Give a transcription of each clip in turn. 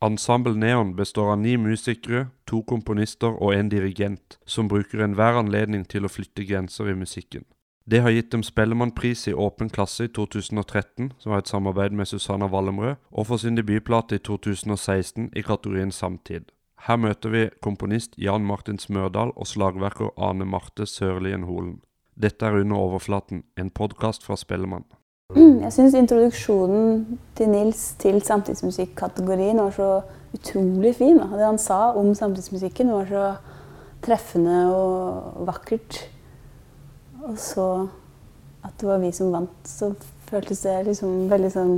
Ensemble Neon består av ni musikere, to komponister og en dirigent, som bruker enhver anledning til å flytte grenser i musikken. Det har gitt dem Spellemannpris i åpen klasse i 2013, som var et samarbeid med Susanna Wallemrød, og for sin debutplate i 2016 i kategorien Samtid. Her møter vi komponist Jan Martin Smørdal og slagverker Ane Marte Sørlien Holen. Dette er Under overflaten, en podkast fra Spellemann. Jeg syns introduksjonen til Nils til samtidsmusikkategorien var så utrolig fin. Det han sa om samtidsmusikken, var så treffende og vakkert. Og så at det var vi som vant, så føltes det liksom veldig sånn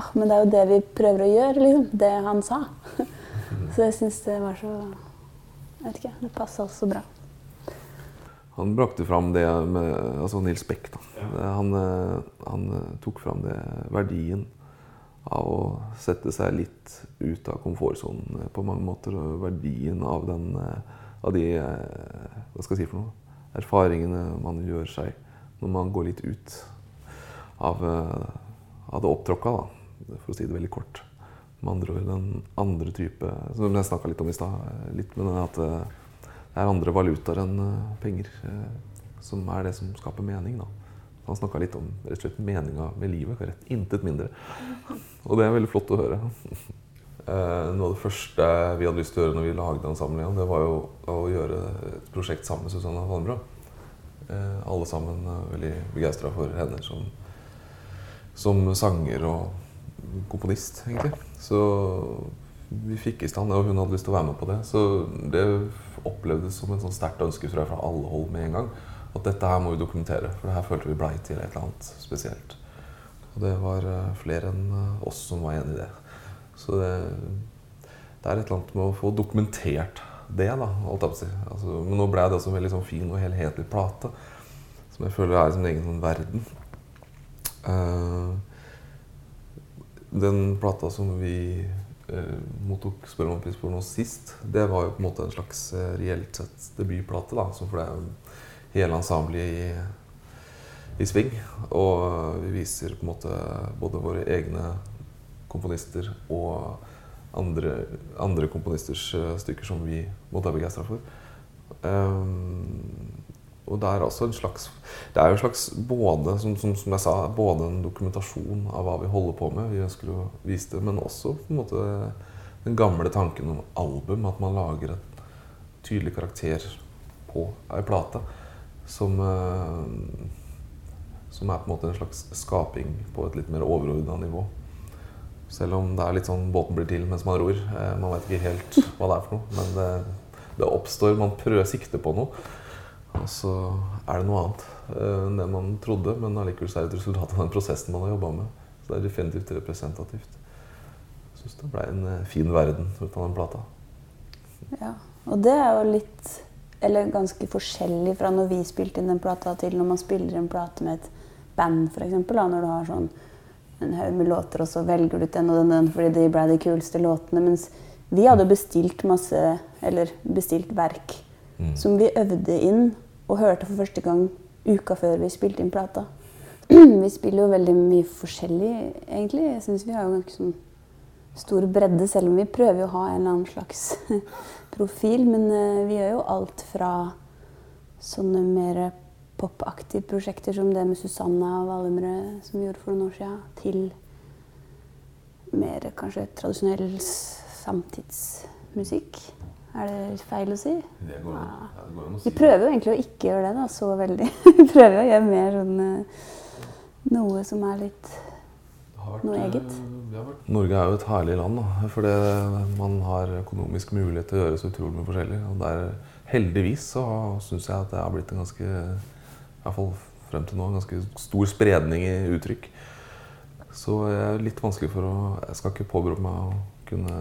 ah, Men det er jo det vi prøver å gjøre, liksom. Det han sa. Så jeg syns det var så Jeg vet ikke. Det passa også bra. Han brakte fram det med Altså Nils Beck, da. Ja. Han, han, tok fram det verdien av å sette seg litt ut av komfortsonen på mange måter. Og verdien av den Av de Hva skal jeg si for noe? Erfaringene man gjør seg når man går litt ut av, av det opptråkka, da. For å si det veldig kort. Med andre ord den andre type Som jeg snakka litt om i stad. Litt med den at det er andre valutaer enn eh, penger eh, som er det som skaper mening. Da. Han snakka litt om rett og slett meninga med livet. Rett, intet mindre. Og det er veldig flott å høre. Eh, noe av det første vi hadde lyst til å gjøre når vi lagde ensemblet, det var jo å gjøre et prosjekt sammen med Susanne Wallenbrå. Alle sammen veldig begeistra for henne som, som sanger og komponist, egentlig. Så vi fikk i stand det, og hun hadde lyst til å være med på det. Så det opplevdes som en sånn sterkt ønske fra alle hold med en gang. At dette her må vi dokumentere, for det her følte vi blei til et eller annet spesielt. Og det var eh, flere enn eh, oss som var enig i det. Så det, det, er et eller annet med å få dokumentert det, da. Alt jeg si. altså, men nå ble det også en veldig sånn fin og helhetlig plate. Som jeg føler er som en egen sånn verden. Uh, den plata som vi mottok Spellemannpris for noe sist, det var jo på en måte en slags eh, reelt sett debutplate. da, så For det er hele ensemblet i, i sving. Og vi viser på en måte både våre egne komponister og andre, andre komponisters uh, stykker som vi måtte være begeistra for. Um, og det er også en slags Det er jo en slags både som, som, som, jeg sa, både en dokumentasjon av hva vi holder på med, vi ønsker å vise det, men også på en måte den gamle tanken om album. At man lager en tydelig karakter på ei plate som, eh, som er på en måte en slags skaping på et litt mer overordna nivå. Selv om det er litt sånn båten blir til mens man ror. Eh, man vet ikke helt hva det er for noe. Men det, det oppstår Man prøver å sikte på noe. Og så er det noe annet eh, enn det man trodde, men allikevel er det et resultat av den prosessen man har jobba med. Så det er definitivt representativt. Jeg syns det ble en eh, fin verden ut av den plata. Ja, og det er jo litt Eller ganske forskjellig fra når vi spilte inn den plata, til når man spiller en plate med et band, f.eks. Når du har sånn en haug med låter, og så velger du ut den og den, den fordi de ble de kuleste låtene. Mens vi hadde bestilt masse, eller bestilt verk mm. som vi øvde inn og hørte for første gang uka før vi spilte inn plata. vi spiller jo veldig mye forskjellig, egentlig. Jeg syns vi har jo ganske sånn stor bredde, selv om vi prøver å ha en eller annen slags profil. Men uh, vi gjør jo alt fra sånne mer popaktige prosjekter som det med Susanna Wallemrød som vi gjorde for noen år siden, til mer kanskje tradisjonell samtidsmusikk. Er det feil å si? Det går, ja. Ja, det går an å si. Vi prøver jo egentlig å ikke gjøre det da, så veldig. Vi prøver å gjøre mer sånn eh, noe som er litt vært, noe eget. Eh, Norge er jo et herlig land, da, fordi man har økonomisk mulighet til å gjøre så utrolig mye forskjellig. Og der, heldigvis så syns jeg at det har blitt en ganske i hvert fall frem til nå, en ganske stor spredning i uttrykk. Så jeg er litt vanskelig for å Jeg skal ikke påberope meg å kunne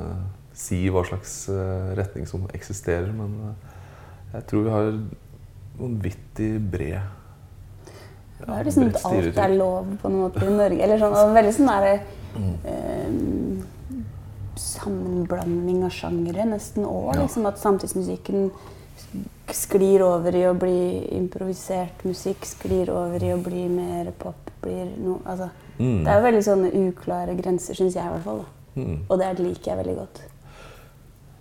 si hva slags eh, retning som eksisterer, men eh, jeg tror vi har vanvittig bred ja, Det er liksom at alt er lov på noen måte i Norge. Eller sånn, og veldig sånn der, mm. eh, sammenblanding av sjangere nesten òg. Ja. Liksom, at samtidsmusikken sklir over i å bli improvisert musikk, sklir over i å bli mer pop. Blir noe, altså, mm. Det er jo veldig sånne uklare grenser, syns jeg i hvert fall. da. Mm. Og det liker jeg veldig godt.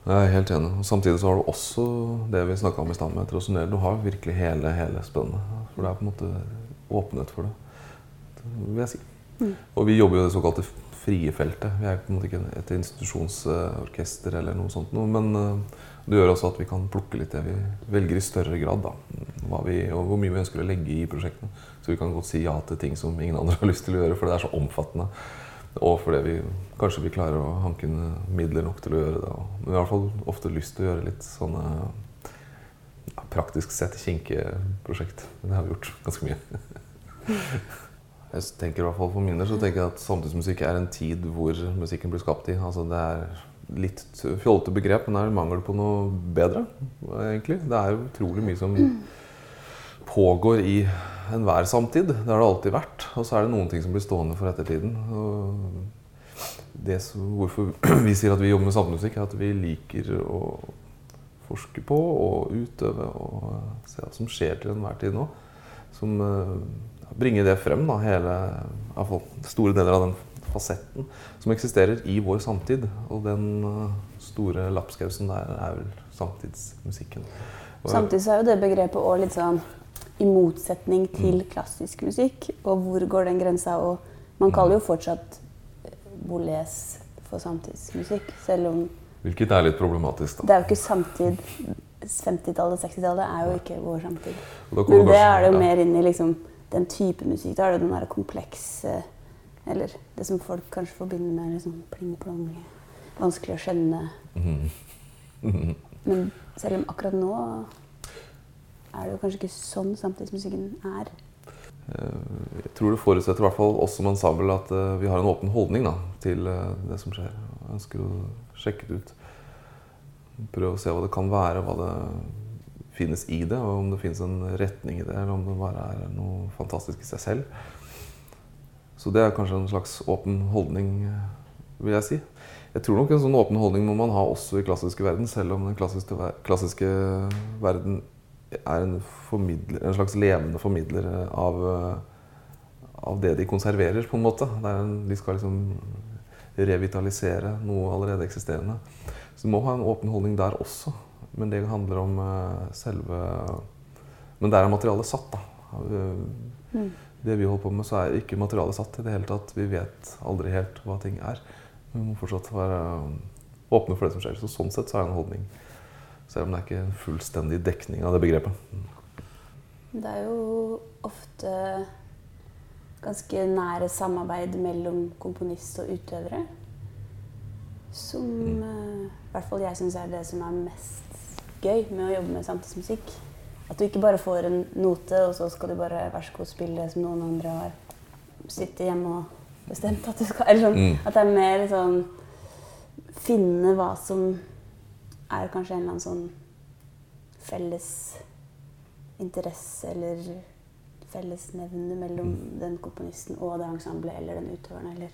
Jeg er helt enig. Og Samtidig så har du også det vi snakka om i stad med tradisjonell. Du har virkelig hele, hele spennet. For det er på en måte åpenhet for det, det vil jeg si. Mm. Og vi jobber jo i det såkalte frie feltet. Vi er på en måte ikke et institusjonsorkester eller noe sånt noe. Men eh, det gjør også at vi kan plukke litt det vi velger i større grad. da. Hva vi, og hvor mye vi ønsker å legge i prosjektene. Så vi kan godt si ja til ting som ingen andre har lyst til å gjøre, for det er så omfattende. Og fordi vi kanskje vi klarer å hanke inn midler nok til å gjøre det. Men vi har i hvert fall ofte lyst til å gjøre litt sånne ja, praktisk sett kinkige prosjekt. Det har vi gjort ganske mye. Jeg tenker i hvert fall For min del tenker jeg at samtidsmusikk er en tid hvor musikken blir skapt i. Altså Det er litt fjollete begrep, men det er mangel på noe bedre. egentlig. Det er utrolig mye som pågår i enhver samtid. Det har det alltid vært. Og så er det noen ting som blir stående for ettertiden. Det som, hvorfor vi sier at vi jobber med samfunnsmusikk, er at vi liker å forske på og utøve og se hva som skjer til enhver tid nå. Som ja, bringer det frem, da, hele, i hvert fall store deler av den fasetten som eksisterer i vår samtid. Og den uh, store lapskausen der er vel samtidsmusikken. Samtidig så er jo det begrepet òg litt sånn i motsetning til klassisk musikk. Og hvor går den grensa? Og man kaller jo fortsatt Boles for samtidsmusikk, selv om Hvilket er litt problematisk, da. det er jo ikke samtid. 50-tallet, 60-tallet er jo ikke vår samtid. Men det er det jo mer inn i liksom, den type musikk. Da er det den derre komplekse Eller det som folk kanskje forbinder med liksom pling-plong. Vanskelig å skjønne. Mhm. Mhm. Men selv om akkurat nå er det jo kanskje ikke sånn samtidsmusikken er. Eh, Jeg tror det forutsetter i hvert fall oss som ensemble at eh, vi har en åpen holdning da, til eh, det som skjer. Jeg ønsker å sjekke det ut. Prøve å se hva det kan være, hva det finnes i det, og om det finnes en retning i det, eller om det bare er noe fantastisk i seg selv. Så det er kanskje en slags åpen holdning, vil jeg si. Jeg tror nok en sånn åpen holdning må man ha også i klassiske verden, selv om den klassiske, klassiske verden er en, formidler, en slags levende formidler av, eh, av det de konserverer, på en måte. Det en, de skal liksom revitalisere noe allerede eksisterende. Så du må ha en åpen holdning der også. Men det handler om eh, selve Men der er materialet satt, da. Eh, Mm. Det vi holder på med, så er ikke materialet satt i det hele tatt. Vi vet aldri helt hva ting er. Men vi må fortsatt være eh, åpne for det som skjer. Så sånn sett så er det en holdning. Selv om det er ikke en fullstendig dekning av det begrepet. Det er jo ofte ganske nære samarbeid mellom komponist og utøvere. Som Mm. eh, i hvert fall jeg syns er det som er mest gøy med å jobbe med samtidsmusikk. At du ikke bare får en note, og så skal du bare vær så god spille som noen andre har sittet hjemme og bestemt at du skal. Eller sånn, Mm. At det er mer sånn Finne hva som er kanskje en eller annen sånn felles interesse eller fellesnevne mellom Mm. den komponisten og det ensemblet eller den utøveren. Eller,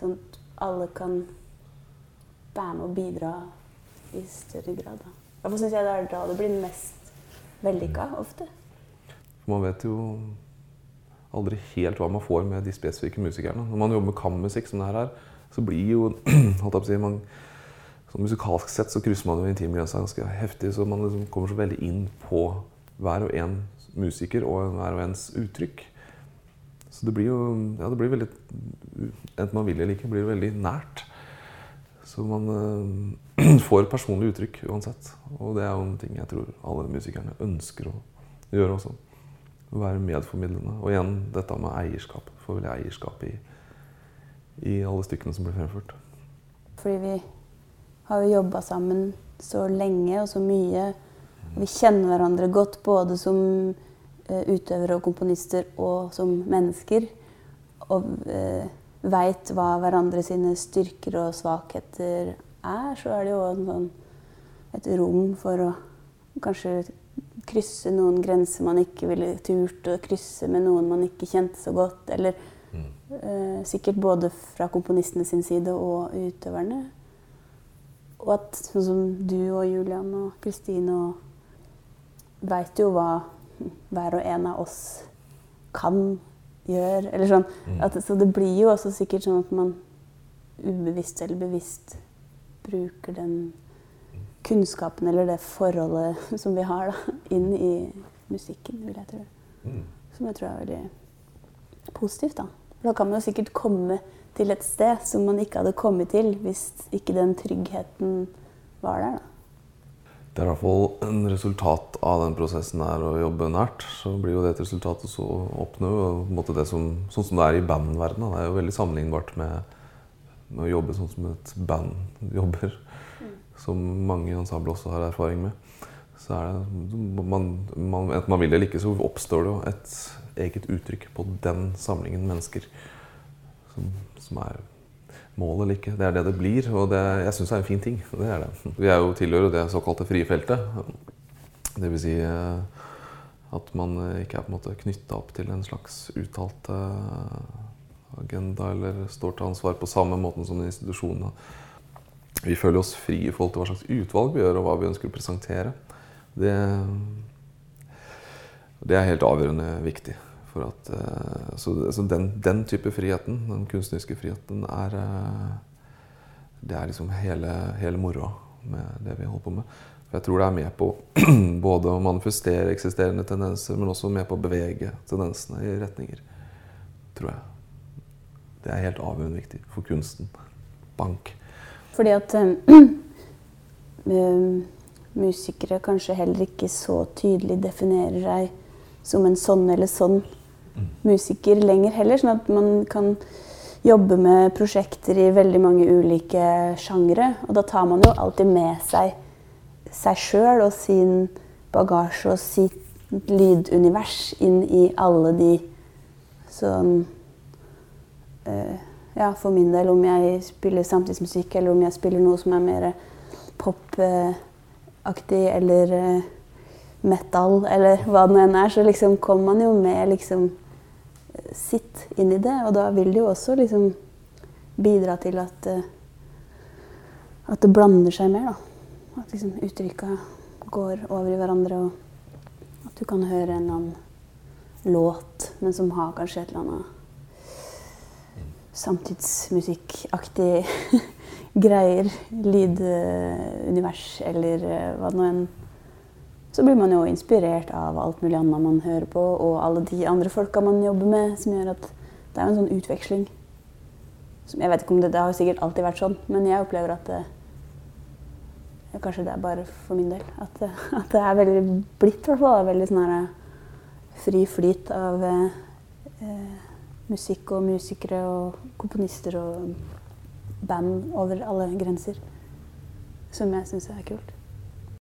sånn at alle kan være med og bidra i større grad. Da. Derfor syns jeg det er da det blir mest vellykka ofte. Man vet jo aldri helt hva man får med de spesifikke musikerne. Når man jobber med kammermusikk, som det her er, så blir jo holdt jeg på å si, man, sånn Musikalsk sett så krysser man jo intimgrensa ganske heftig, så man liksom kommer så veldig inn på hver og en musiker og hver og ens uttrykk. Så det blir jo ja, det blir veldig Enten man vil eller ikke, blir det veldig nært. Så man øh, får personlig uttrykk uansett. Og det er jo en ting jeg tror alle musikerne ønsker å gjøre også. Å være medformidlende. Og igjen dette med eierskap. Få vel eierskap i, i alle stykkene som blir fremført. Fordi vi har jo jobba sammen så lenge og så mye. Vi kjenner hverandre godt både som eh, utøvere og komponister og som mennesker. Og uh, veit hva hverandre sine styrker og svakheter er. Så er det jo en sånn, et rom for å kanskje krysse noen grenser man ikke ville turt å krysse med noen man ikke kjente så godt. Eller eh, sikkert både fra komponistene sin side og utøverne. Og at sånn som du og Julian og Kristine og veit jo hva hver og en av oss kan gjøre. Eller sånn. Mm. At, så det blir jo også sikkert sånn at man ubevisst eller bevisst bruker den kunnskapen eller det forholdet som vi har, da, inn i musikken, vil jeg tro. Mm. Som jeg tror er veldig positivt. Da Da kan man jo sikkert komme til et sted som man ikke hadde kommet til hvis ikke den tryggheten var der. da. Det er i hvert fall en resultat av den prosessen her å jobbe nært. Så blir jo det et resultat å oppnå det som, sånn som det er i bandverdenen. Det er jo veldig sammenlignbart med, med, å jobbe sånn som et band jobber. Som mange ensembler også har erfaring med. Så er det, man, man, Enten man vil det eller ikke, så oppstår det jo et eget uttrykk på den samlingen mennesker som, som er mål eller ikke. Det er det det blir, og det, jeg syns det er en fin ting. Det er det. Vi er jo tilhører det såkalte frie feltet. Dvs. Si eh, at man ikke er på en måte knytta opp til en slags uttalt eh, agenda eller står til ansvar på samme måten som institusjonene. Vi føler oss fri i forhold til hva slags utvalg vi gjør, og hva vi ønsker å presentere. Det, det er helt avgjørende viktig. For at, uh, så, så den, den, type friheten, den kunstneriske friheten, er uh, Det er liksom hele, hele moroa med det vi holder på med. For jeg tror det er med på både å manifestere eksisterende tendenser, men også med på å bevege tendensene i retninger. Tror jeg. Det er helt avgjørende viktig for kunsten. Bank. Fordi at um, musikere kanskje heller ikke så tydelig definerer seg som en sånn eller sånn musiker lenger heller. Sånn at man kan jobbe med prosjekter i veldig mange ulike sjangre. Og da tar man jo alltid med seg seg sjøl og sin bagasje og sitt lydunivers inn i alle de sånn øh, Ja, for min del, om jeg spiller samtidsmusikk, eller om jeg spiller noe som er mer popaktig, eller uh, metal, eller hva det nå enn er, så liksom kommer man jo med liksom sitt inn i det. Og da vil det jo også liksom bidra til at, eh, at det blander seg mer. da. At liksom uttrykka går over i hverandre, og at du kan høre en eller annen låt, men som har kanskje et eller annet samtidsmusikkaktig greier. Lydunivers eller eh, hva det nå enn så blir man jo inspirert av alt mulig annet man hører på, og alle de andre folka man jobber med, som gjør at det er en sånn utveksling. Jeg vet ikke om det, det har sikkert alltid vært sånn, men jeg opplever at det, Kanskje det er bare for min del. At, at det er veldig blitt i hvert fall veldig sånn her fri flyt av eh, musikk og musikere og komponister og band over alle grenser. Som jeg syns er kult.